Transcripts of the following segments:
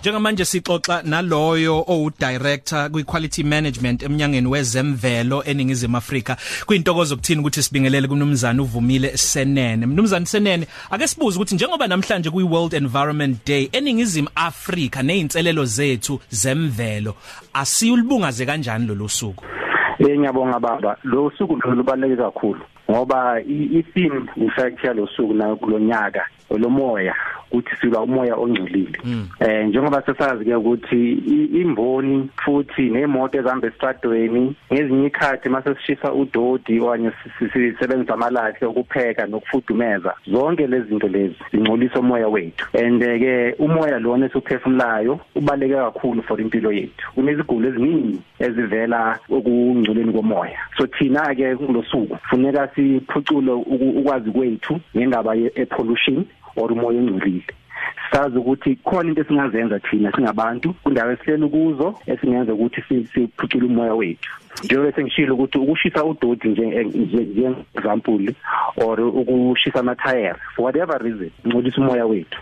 Njengamanje sixoxa naloyo owudirector kwiquality management eminyangeni wezemvelo eningizimu Afrika. Kuyintokozo ukuthini ukuthi sibingelele kumnumzana uvumile Senene. Mnumzana Senene, ake sibuze ukuthi njengoba namhlanje kuyi World Environment Day eningizimu Afrika nezinselelo zethu zemvelo, asiyulibungaze kanjani lolu suku? Eh ngiyabonga baba. Lo suku lubaluleke kakhulu ngoba i-theme in-fact yalosuku na kulonyaka lomoya ukuthi siba umoya ongcolile. Mm. eh njengoba sesazi ke ukuthi imboni futhi nemoto ezihamba esitradweni ngezinye ikhathi mase sishisa udodi okanye sisebenzisa amalahle ukupheka nokufudumeza zonke lezi zinto lezi zingcolisa umoya wethu. And ke umoya lona esiphefumulayo ubaleke kakhulu for impilo yethu. Kunezigulo eziningi ezivela okungcoleni komoya. So thina ke kulosuku funeka siphucule ukwazi kwethu ngendaba ye pollution or umoya ongcolile sazi ukuthi khona into esingazenza thina singabantu kundawo esihleli kuzo esingenza ukuthi siphucule umoya wethu. Njengoba sengishilo ukuthi ukushisa udodi nje nje example or ukushisa amathayera for whatever reason ngcolisa umoya wethu.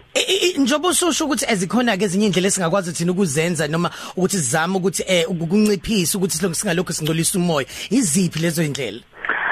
Njobo usho ukuthi ezikhona ke ezinye indlela esingakwazi thina ukuzenza noma ukuthi sizame ukuthi eh ukunciphisa ukuthi silokhu singalokho singcolisa umoya iziphi lezo indlela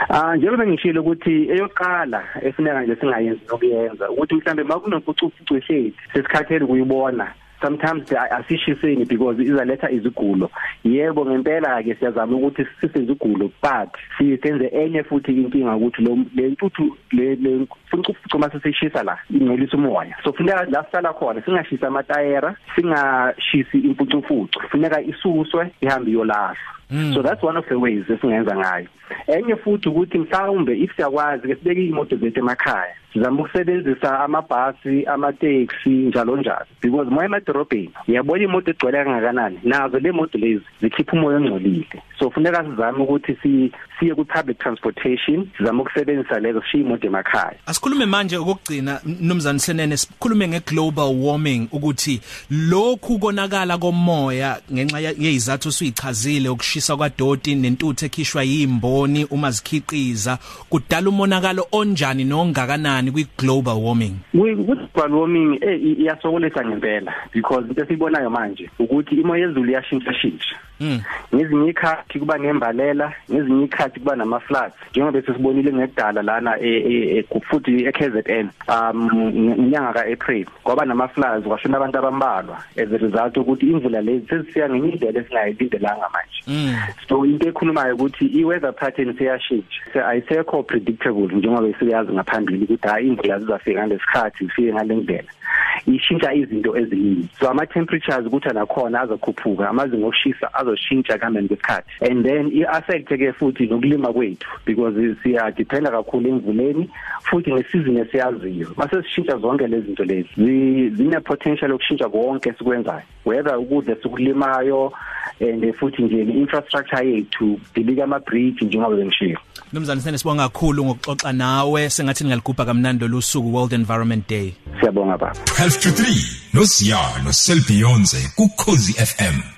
Ah njengoba ngishilo ukuthi eyoqala efuneka nje singayenzi nokuyenza ukuthi mhlambe makunokucufucu shethi sesikhathele kuyibona sometimes asishiseni because izaletha izigulo. Yebo ngempela ke siyazama ukuthi sise izigulo but siyenze enye futhi inkinga ukuthi lo lentuthu le mfucufucu mase sishisa la ingcolisa umoya. So funeka la sala khona singashisa amatayera singashisi imfucufucu funeka isuswe ihambe yolahlwa so that's one of the ways esingenza ngayo. Enye futhi ukuthi mhlawumbe if siyakwazi ke sibeke imoto zethu emakhaya sizama ukusebenzisa amabhasi amateksi njalo njalo. Because moya emadorobheni uyabona imoto egcwele kangakanani? Nazo le moto lezi zikhipha umoya ongcolile. So funeka sizame ukuthi si siye ku public transportation sizama ukusebenzisa lezo sishiya imoto emakhaya. Asikhulume manje ukugcina nomzana senene sikhulume ngeglobal warming ukuthi lokhu konakala komoya ngenxa yezizathu siyichazile ukushisa kwadoti nentuthu ekhishwa yimboni uma zikhiqiza kudala umonakalo onjani nongakanani kwi global warming? Ku global warming eh iyasokolisa ngempela. Because into esibonayo manje ukuthi imo yezulu iyashintsha shintsha ngezinye ikhathi kuba nembalela ngezinye ikhathi kuba nama floods njengoba sesibonile ngekudala lana futhi eKZN um inyanga kaApril kwaba nama floods kwashona abantu abambalwa as a result ukuthi imvula lezi sesifika ngenye indlela esingayilindelanga manje. So into ekhulumayo ukuthi iweather pattern seyashintsha. Ayisekho predictable njengoba siyazi ngaphambili ukuthi hayi imvula zizafika ngalesikhathi zifike ngalendlela ishintsha izinto eziningi. So ama temperatures ukuthi nakhona azokhuphuka amazinga okushisa azoshintsha kambe ngesikhathi and then iaffect ke futhi nokulima kwethu because siya depend kakhulu emvuleni futhi ngesizini esiyaziyo. Mase sishintsha zonke lezi zinto lezi zine potential yokushintsha konke esikwenzayo. Whether ukudla sikulimayo and futhi nje infrastructure yethu dilika ama bridge njengoba bengishilo Nomzana sene sibonga kakhulu ngokuxoxa nawe. Sengathi ningaligubha kamnandi losuku World Environment Day. Siyabonga baba 12 to 3 noSiyalo Selbionze ku Khosi FM